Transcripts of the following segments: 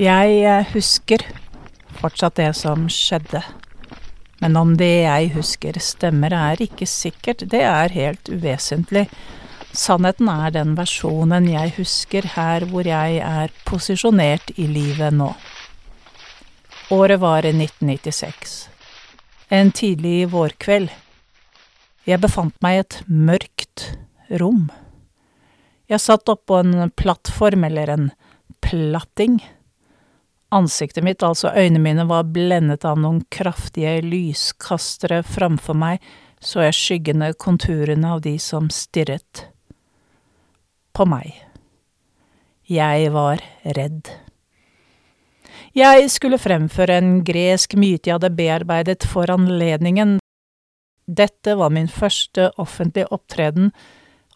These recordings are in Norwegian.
Jeg eh, husker fortsatt det som skjedde. Men om det jeg husker stemmer, er ikke sikkert. Det er helt uvesentlig. Sannheten er den versjonen jeg husker her hvor jeg er posisjonert i livet nå. Året var 1996. En tidlig vårkveld. Jeg befant meg i et mørkt rom. Jeg satt oppå en plattform, eller en platting. Ansiktet mitt, altså øynene mine, var blendet av noen kraftige lyskastere framfor meg, så jeg skyggende konturene av de som stirret på meg. Jeg var redd. Jeg skulle fremføre en gresk myte jeg hadde bearbeidet for anledningen. Dette var min første offentlige opptreden,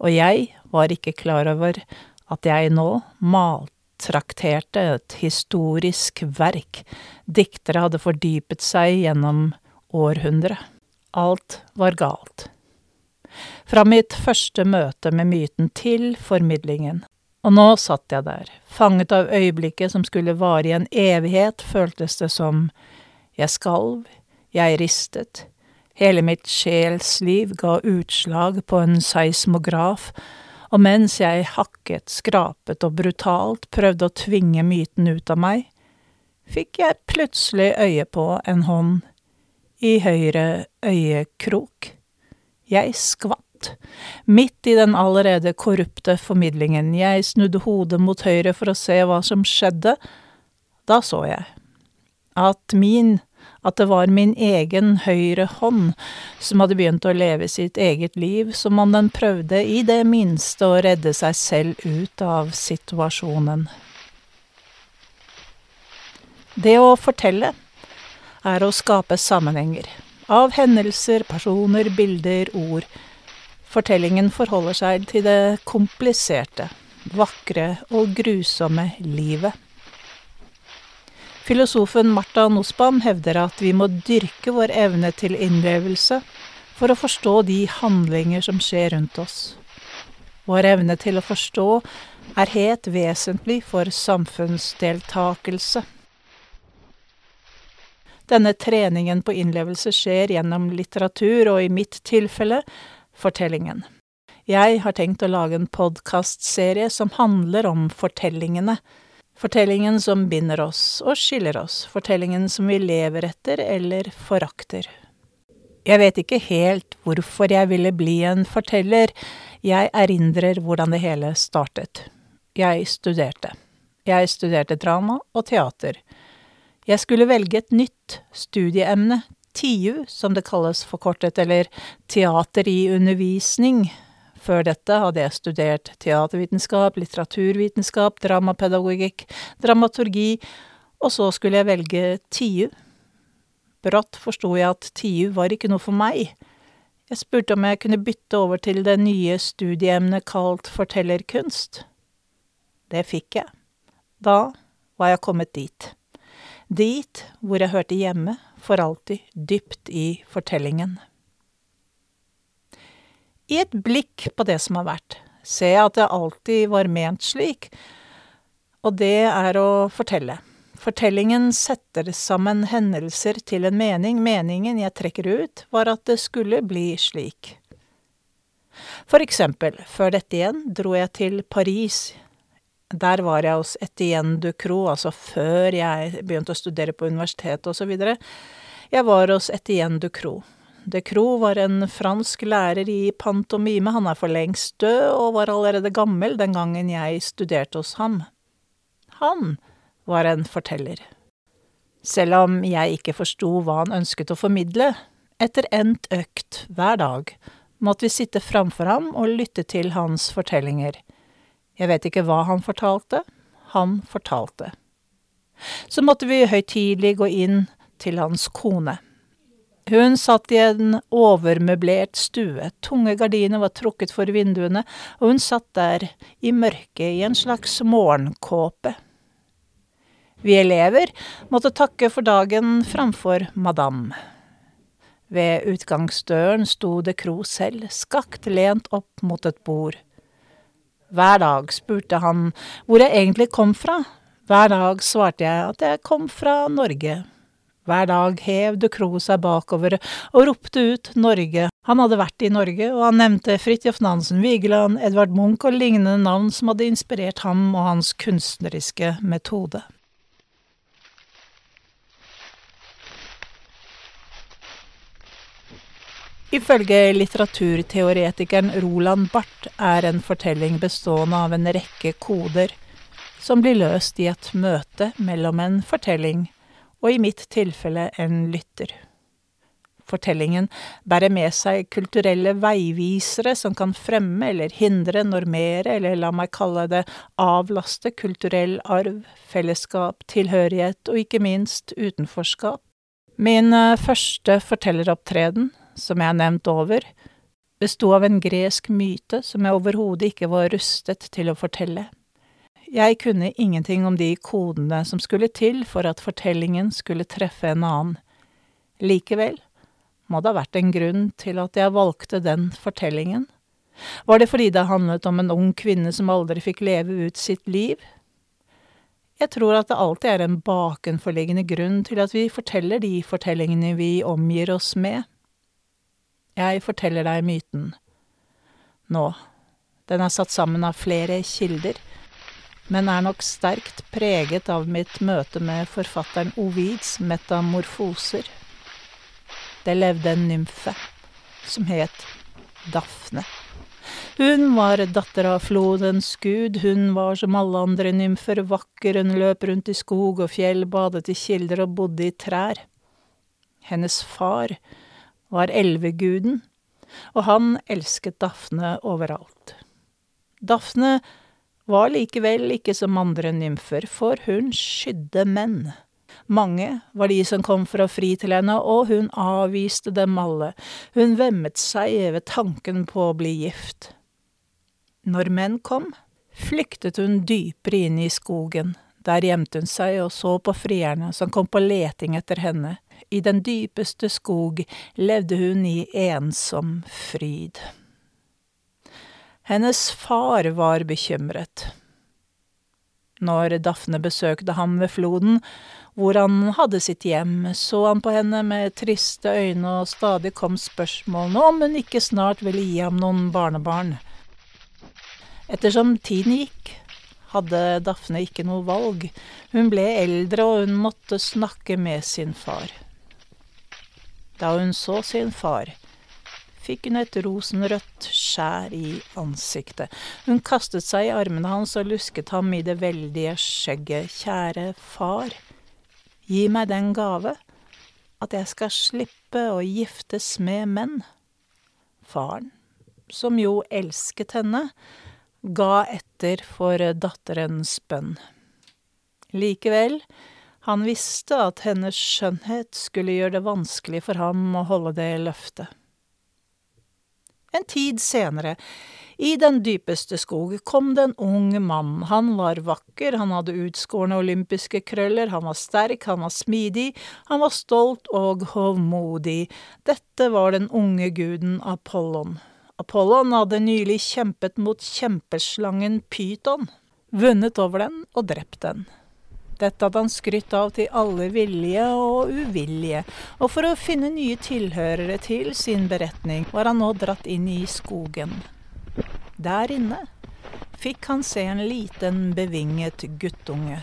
og jeg var ikke klar over at jeg nå malte trakterte et historisk verk, diktere hadde fordypet seg gjennom århundret. Alt var galt. Fra mitt første møte med myten til formidlingen. Og nå satt jeg der, fanget av øyeblikket som skulle vare i en evighet, føltes det som. Jeg skalv, jeg ristet, hele mitt sjelsliv ga utslag på en seismograf, og mens jeg hakket, skrapet og brutalt prøvde å tvinge myten ut av meg, fikk jeg plutselig øye på en hånd i høyre øyekrok. Jeg skvatt, midt i den allerede korrupte formidlingen, jeg snudde hodet mot høyre for å se hva som skjedde, da så jeg at min at det var min egen høyre hånd som hadde begynt å leve sitt eget liv, som om den prøvde i det minste å redde seg selv ut av situasjonen. Det å fortelle er å skape sammenhenger. Av hendelser, personer, bilder, ord. Fortellingen forholder seg til det kompliserte, vakre og grusomme livet. Filosofen Marta Nussbaum hevder at vi må dyrke vår evne til innlevelse for å forstå de handlinger som skjer rundt oss. Vår evne til å forstå er helt vesentlig for samfunnsdeltakelse. Denne treningen på innlevelse skjer gjennom litteratur, og i mitt tilfelle fortellingen. Jeg har tenkt å lage en podkastserie som handler om fortellingene, Fortellingen som binder oss og skiller oss, fortellingen som vi lever etter eller forakter. Jeg vet ikke helt hvorfor jeg ville bli en forteller, jeg erindrer hvordan det hele startet. Jeg studerte. Jeg studerte drama og teater. Jeg skulle velge et nytt studieemne, TIU, som det kalles forkortet, eller Teater i undervisning, før dette hadde jeg studert teatervitenskap, litteraturvitenskap, dramapedagogikk, dramaturgi, og så skulle jeg velge TIU. Brått forsto jeg at TIU var ikke noe for meg. Jeg spurte om jeg kunne bytte over til det nye studieemnet kalt fortellerkunst. Det fikk jeg. Da var jeg kommet dit. Dit hvor jeg hørte hjemme, for alltid, dypt i fortellingen. I et blikk på det som har vært, ser jeg at det alltid var ment slik, og det er å fortelle. Fortellingen setter sammen hendelser til en mening. Meningen jeg trekker ut, var at det skulle bli slik. For eksempel, før dette igjen dro jeg til Paris. Der var jeg hos Etienne Ducrot, altså før jeg begynte å studere på universitetet videre. Jeg var hos Etienne Ducrot. De Croo var en fransk lærer i pantomime, han er for lengst død og var allerede gammel den gangen jeg studerte hos ham. Han var en forteller. Selv om jeg ikke forsto hva han ønsket å formidle, etter endt økt hver dag måtte vi sitte framfor ham og lytte til hans fortellinger. Jeg vet ikke hva han fortalte, han fortalte. Så måtte vi høytidelig gå inn til hans kone. Hun satt i en overmøblert stue, tunge gardiner var trukket for vinduene, og hun satt der i mørket i en slags morgenkåpe. Vi elever måtte takke for dagen framfor madame. Ved utgangsdøren sto det Kro selv, skakt lent opp mot et bord. Hver dag spurte han hvor jeg egentlig kom fra, Hver dag svarte jeg at jeg kom fra Norge. Hver dag hev de Croo seg bakover og ropte ut Norge. Han hadde vært i Norge, og han nevnte Fridtjof Nansen Vigeland, Edvard Munch og lignende navn som hadde inspirert ham og hans kunstneriske metode. Ifølge litteraturteoretikeren Roland Barth er en fortelling bestående av en rekke koder som blir løst i et møte mellom en fortelling og i mitt tilfelle en lytter. Fortellingen bærer med seg kulturelle veivisere som kan fremme eller hindre, normere eller la meg kalle det avlaste kulturell arv, fellesskap, tilhørighet og ikke minst utenforskap. Min eh, første fortelleropptreden, som jeg har nevnt over, besto av en gresk myte som jeg overhodet ikke var rustet til å fortelle. Jeg kunne ingenting om de kodene som skulle til for at fortellingen skulle treffe en annen. Likevel må det ha vært en grunn til at jeg valgte den fortellingen. Var det fordi det handlet om en ung kvinne som aldri fikk leve ut sitt liv? Jeg tror at det alltid er en bakenforliggende grunn til at vi forteller de fortellingene vi omgir oss med. Jeg forteller deg myten. Nå. Den er satt sammen av flere kilder men er nok sterkt preget av mitt møte med forfatteren Ovids metamorfoser. Det levde en nymfe som het Dafne. Hun var datter av flodens gud, hun var som alle andre nymfer vakker, hun løp rundt i skog og fjell, badet i kilder og bodde i trær. Hennes far var elveguden, og han elsket Dafne overalt. Dafne var likevel ikke som andre nymfer, for hun skydde menn. Mange var de som kom for å fri til henne, og hun avviste dem alle, hun vemmet seg ved tanken på å bli gift. Når menn kom, flyktet hun dypere inn i skogen, der gjemte hun seg og så på frierne som kom på leting etter henne, i den dypeste skog levde hun i ensom fryd. Hennes far var bekymret. Når Dafne besøkte ham ved floden, hvor han hadde sitt hjem, så han på henne med triste øyne, og stadig kom spørsmålene om hun ikke snart ville gi ham noen barnebarn. Ettersom tiden gikk, hadde Dafne ikke noe valg. Hun ble eldre, og hun måtte snakke med sin far. Da hun så sin far, fikk hun et rosenrødt skjær i ansiktet. Hun kastet seg i armene hans og lusket ham i det veldige skjegget. Kjære far, gi meg den gave at jeg skal slippe å giftes med menn. Faren, som jo elsket henne, ga etter for datterens bønn. Likevel, han visste at hennes skjønnhet skulle gjøre det vanskelig for ham å holde det løftet. En tid senere, i den dypeste skog, kom det en ung mann. Han var vakker, han hadde utskårne olympiske krøller, han var sterk, han var smidig, han var stolt og hovmodig. Dette var den unge guden Apollon. Apollon hadde nylig kjempet mot kjempeslangen Pyton, vunnet over den og drept den. Dette hadde han skrytt av til alle villige og uvillige, og for å finne nye tilhørere til sin beretning var han nå dratt inn i skogen. Der inne fikk han se en liten, bevinget guttunge.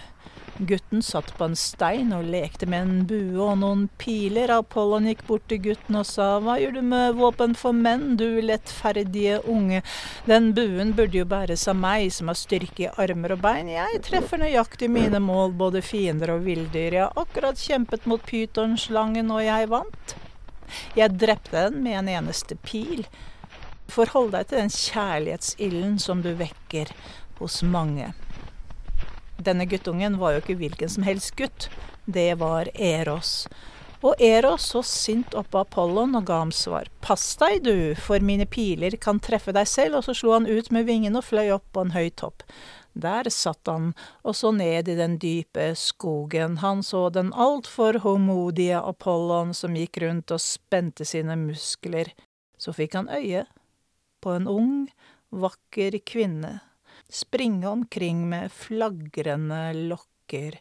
Gutten satt på en stein og lekte med en bue og noen piler. Apollon gikk bort til gutten og sa, Hva gjør du med våpen for menn, du lettferdige unge? Den buen burde jo bæres av meg, som har styrke i armer og bein. Jeg treffer nøyaktig mine mål, både fiender og villdyr. Jeg har akkurat kjempet mot pytonslangen, og jeg vant. Jeg drepte den med en eneste pil. Forhold deg til den kjærlighetsilden som du vekker hos mange. Denne guttungen var jo ikke hvilken som helst gutt. Det var Eros. Og Eros så sint opp på Apollon og ga ham svar. Pass deg, du, for mine piler kan treffe deg selv. Og så slo han ut med vingene og fløy opp på en høy topp. Der satt han og så ned i den dype skogen. Han så den altfor håmodige Apollon som gikk rundt og spente sine muskler. Så fikk han øye på en ung, vakker kvinne springe omkring med flagrende lokker.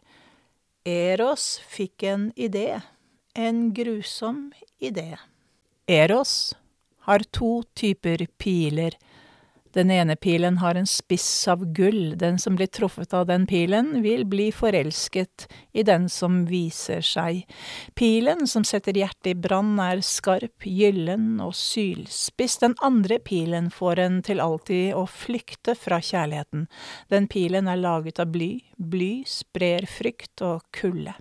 Eros fikk en idé, en grusom idé. Eros har to typer piler. Den ene pilen har en spiss av gull, den som blir truffet av den pilen, vil bli forelsket i den som viser seg. Pilen som setter hjertet i brann, er skarp, gyllen og sylspiss, den andre pilen får en til alltid å flykte fra kjærligheten. Den pilen er laget av bly, bly sprer frykt og kulde.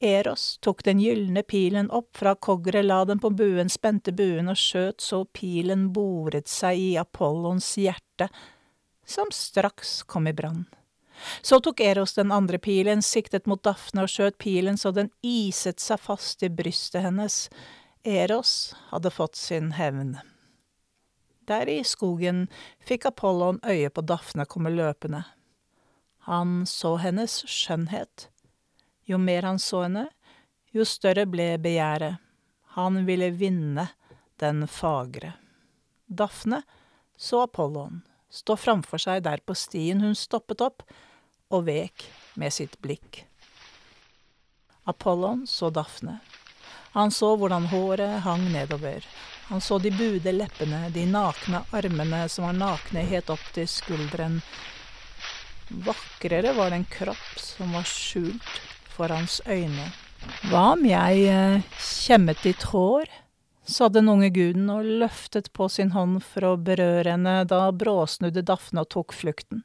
Eros tok den gylne pilen opp fra Kogre, la den på buen, spente buen og skjøt så pilen boret seg i Apollons hjerte, som straks kom i brann. Så tok Eros den andre pilen, siktet mot Dafne og skjøt pilen så den iset seg fast i brystet hennes. Eros hadde fått sin hevn. Der i skogen fikk Apollon øye på Dafne komme løpende. Han så hennes skjønnhet jo mer han så henne, jo større ble begjæret. Han ville vinne den fagre. Dafne så Apollon stå framfor seg der på stien hun stoppet opp, og vek med sitt blikk. Apollon så Dafne. Han så hvordan håret hang nedover. Han så de bude leppene, de nakne armene som var nakne helt opp til skulderen. Vakrere var det en kropp som var skjult for hans øyne. Hva om jeg eh, kjemmet ditt hår? sa den unge guden og løftet på sin hånd for å berøre henne da bråsnudde Dafne og tok flukten.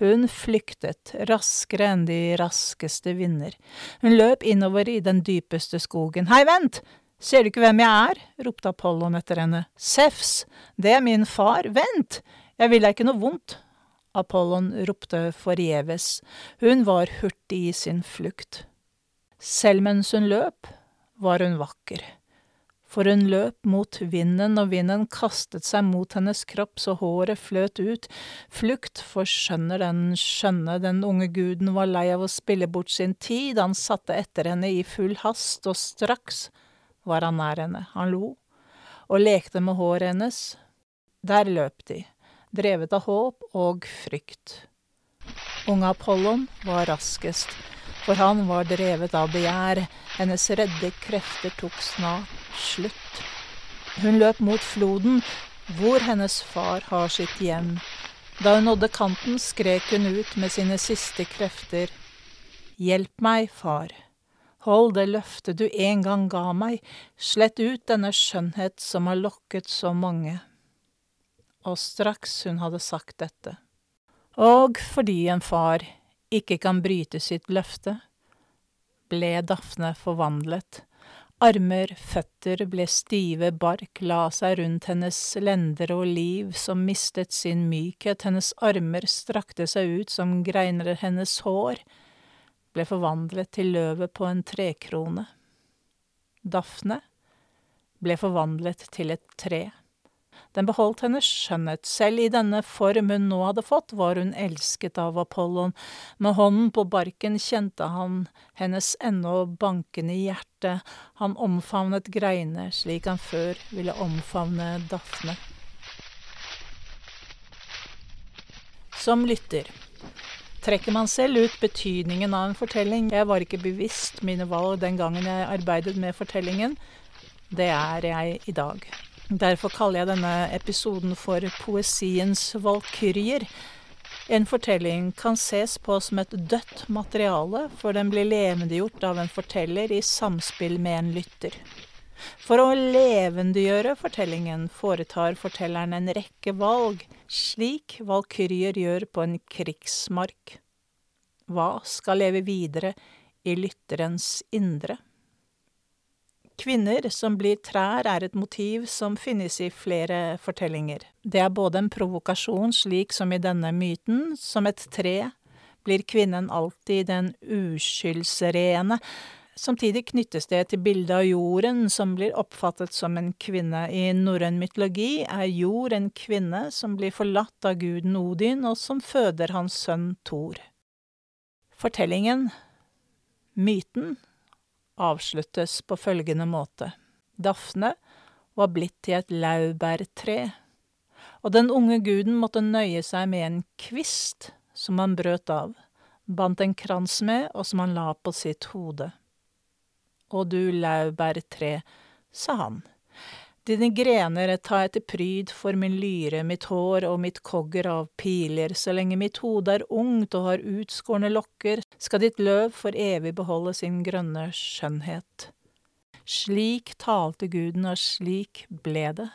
Hun flyktet, raskere enn de raskeste vinder. Hun løp innover i den dypeste skogen. Hei, vent! Ser du ikke hvem jeg er? ropte Apollon etter henne. Sefs, det er min far, vent! Jeg vil deg ikke noe vondt. Apollon ropte forgjeves, hun var hurtig i sin flukt. Selv mens hun løp, var hun vakker, for hun løp mot vinden, og vinden kastet seg mot hennes kropp så håret fløt ut, flukt forskjønner den skjønne, den unge guden var lei av å spille bort sin tid, han satte etter henne i full hast, og straks var han nær henne, han lo og lekte med håret hennes, der løp de drevet av håp og frykt. Unge Apollon var raskest, for han var drevet av begjær, hennes redde krefter tok snart slutt. Hun løp mot floden, hvor hennes far har sitt hjem. Da hun nådde kanten, skrek hun ut med sine siste krefter. Hjelp meg, far. Hold det løftet du en gang ga meg, slett ut denne skjønnhet som har lokket så mange og straks hun hadde sagt dette. Og fordi en far ikke kan bryte sitt løfte, ble Dafne forvandlet. Armer, føtter ble stive, bark la seg rundt hennes lender og liv som mistet sin mykhet, hennes armer strakte seg ut som greiner hennes hår, ble forvandlet til løvet på en trekrone. Dafne ble forvandlet til et tre. Den beholdt hennes skjønnhet. Selv i denne form hun nå hadde fått, var hun elsket av Apollon. Med hånden på barken kjente han hennes ennå bankende hjerte. Han omfavnet greiene slik han før ville omfavne Dafne. Som lytter trekker man selv ut betydningen av en fortelling. Jeg var ikke bevisst mine valg den gangen jeg arbeidet med fortellingen. Det er jeg i dag. Derfor kaller jeg denne episoden for Poesiens valkyrjer. En fortelling kan ses på som et dødt materiale, for den blir levendegjort av en forteller i samspill med en lytter. For å levendegjøre fortellingen foretar fortelleren en rekke valg, slik valkyrjer gjør på en krigsmark. Hva skal leve videre i lytterens indre? Kvinner som blir trær er et motiv som finnes i flere fortellinger. Det er både en provokasjon, slik som i denne myten, som et tre blir kvinnen alltid den uskyldsrene. Samtidig knyttes det til bildet av jorden, som blir oppfattet som en kvinne. I norrøn mytologi er jord en kvinne som blir forlatt av guden Odin, og som føder hans sønn Thor. Fortellingen, myten, avsluttes på følgende måte. Dafne var blitt til et laurbærtre, og den unge guden måtte nøye seg med en kvist som han brøt av. bandt en krans med, og som han la på sitt hode. Og du laurbærtre, sa han, dine grener tar jeg til pryd for min lyre, mitt hår og mitt kogger av piler, så lenge mitt hode er ungt og har utskårne lokker, skal ditt løv for evig beholde sin grønne skjønnhet. Slik talte guden, og slik ble det.